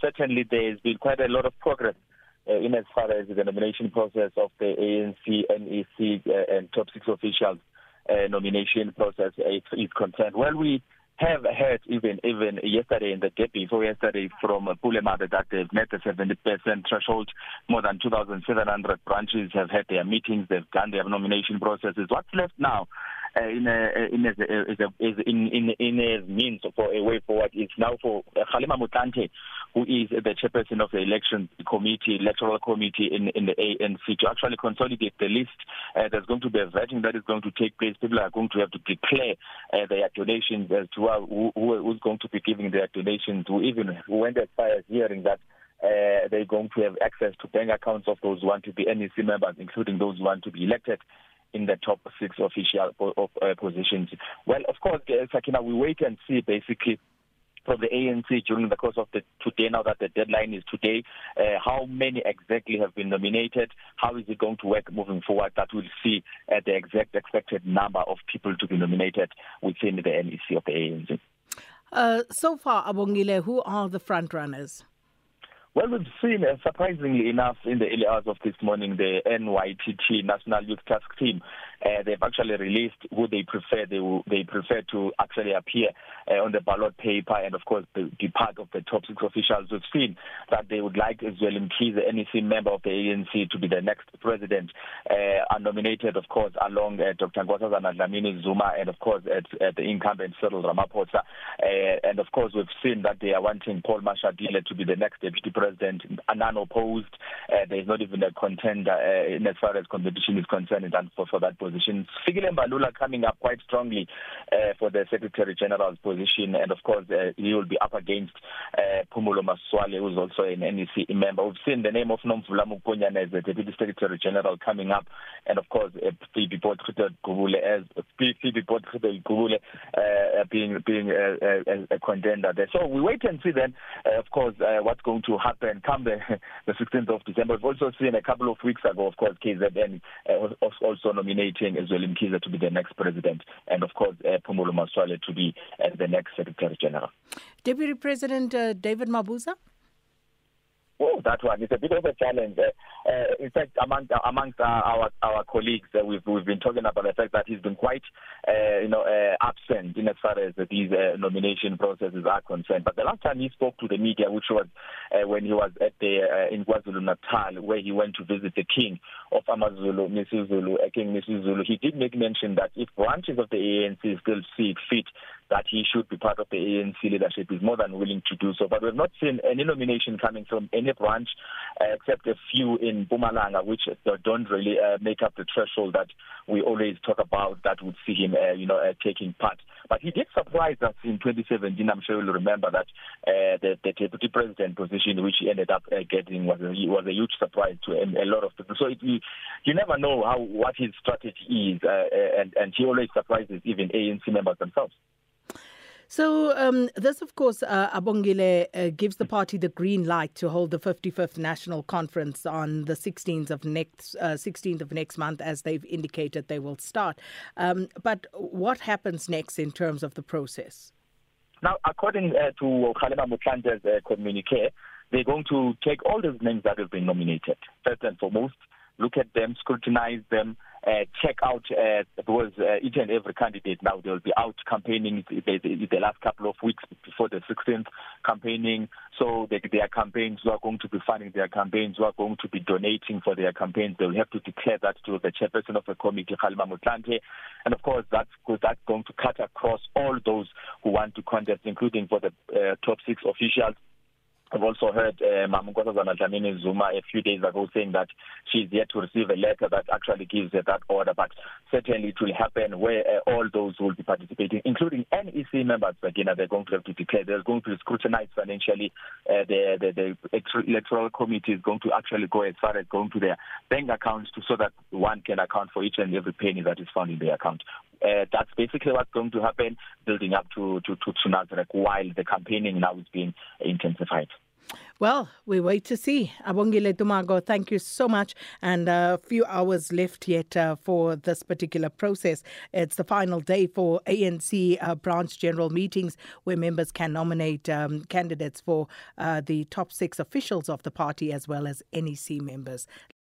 certainly there has been quite a lot of progress uh, in as far as the nomination process of the ANC, NEC, uh, and top six officials uh, nomination process is, is concerned. Well, we have heard even even yesterday and the day before yesterday from Pulemade that they've met the 70% threshold. More than 2,700 branches have had their meetings. They've done their nomination processes. What's left now uh, in eh, eh, a, in as a, as a, as in in in as means for a way forward it's now for Khalema Mutlante who is the chairperson of the election committee electoral committee in in the ANC to actually consolidate the list uh, there's going to be a vetting that is going to take place people are going to have to declare uh, their donations as to who, who who's going to be giving their donations who even who went as far as hearing that uh, they're going to have access to bank accounts of those who want to be NEC members, including those who want to be elected in the top 6 official of, uh, positions well of course uh, Sakina we wait and see basically from the ANC during the course of the today now that the deadline is today uh, how many exactly have been nominated how is it going to work moving forward that we'll see uh, the exact expected number of people to be nominated within the NEC of the ANC uh so far abongile who are the front runners Well, we've seen, uh, surprisingly enough, in the early hours of this morning, the NYPT National Youth Task Team uh, they've actually released who they prefer they will, they prefer to actually appear uh, on the ballot paper and of course the, the part of the top six officials we've seen that they would like Zwelin Mkhize NEC member of the ANC to be the next president uh, are nominated of course along uh, Dr Nkosazana Dlamini Zuma and of course at, at the incumbent Cyril Ramaphosa uh, and of course we've seen that they are wanting Paul Mashatile to be the next deputy president unopposed uh, there's not even a contender uh, in as far as competition is concerned and for, for that position position. Fikile Mbalula coming up quite strongly uh, for the Secretary General's position and of course uh, he will be up against uh, Phumulo Maswale who's also an NEC member. We've seen the name of Nomvula Mokonyane as the Deputy Secretary General coming up and of course uh, Phoebe Potgieter Gubule as Phoebe Potgieter Gubule uh, being being uh, a, a contender there. So we wait and see then uh, of course uh, what's going to happen come the the 16th of December. We've also seen a couple of weeks ago of course KZN uh, also nominated electing Zweli Mkhize to be the next president and of course uh, Phumulo Maswale to be uh, the next secretary general. Deputy President uh, David Mabuza Oh, that one is a bit of a challenge. Uh, in fact, among, amongst our our colleagues, uh, we've we've been talking about the fact that he's been quite, uh, you know, uh, absent in as far as these uh, nomination processes are concerned. But the last time he spoke to the media, which was uh, when he was at the uh, in KwaZulu Natal, where he went to visit the king of AmaZulu, Mrs Zulu, uh, King Mrs Zulu, he did make mention that if branches of the ANC still see fit that he should be part of the ANC leadership is more than willing to do so. But we've not seen any nomination coming from any branch uh, except a few in Bumalanga, which don't really uh, make up the threshold that we always talk about that would see him, uh, you know, uh, taking part. But he did surprise us in 2017. I'm sure you'll remember that uh, the, the deputy president position, which he ended up uh, getting, was a, was a huge surprise to a, a lot of people. So it, you, you never know how what his strategy is, uh, uh and and he always surprises even ANC members themselves. So um this of course uh, Abongile uh, gives the party the green light to hold the 55th national conference on the 16th of next uh, 16th of next month as they've indicated they will start. Um but what happens next in terms of the process? Now according uh, to Khalema Mutlande's uh, communique they're going to take all those names that have been nominated first and foremost look at them scrutinize them uh, check out uh, because uh, each and every candidate now they'll be out campaigning the, the, the last couple of weeks before the 16th campaigning so they, their campaigns who are going to be funding their campaigns who are going to be donating for their campaigns they'll have to declare that to the chairperson of the committee Khalima Mutlante and of course that's that's going to cut across all those who want to contest including for the uh, top 6 officials I've also heard uh, eh, Mam Nkosazana Dlamini Zuma a few days ago saying that she's yet to receive a letter that actually gives her that order but certainly it will happen where uh, all those who will be participating including NEC members again they're going to have to declare there's going to be scrutinized financially uh, the, the the electoral committee is going to actually go as far as going to their bank accounts to so that one can account for each and every penny that is found in their account uh, that's basically what's going to happen building up to to to, to Nazareth while the campaigning now is being intensified. Well, we wait to see. Abongile Dumago, thank you so much. And a uh, few hours left yet uh, for this particular process. It's the final day for ANC uh, branch general meetings where members can nominate um, candidates for uh, the top six officials of the party as well as NEC members.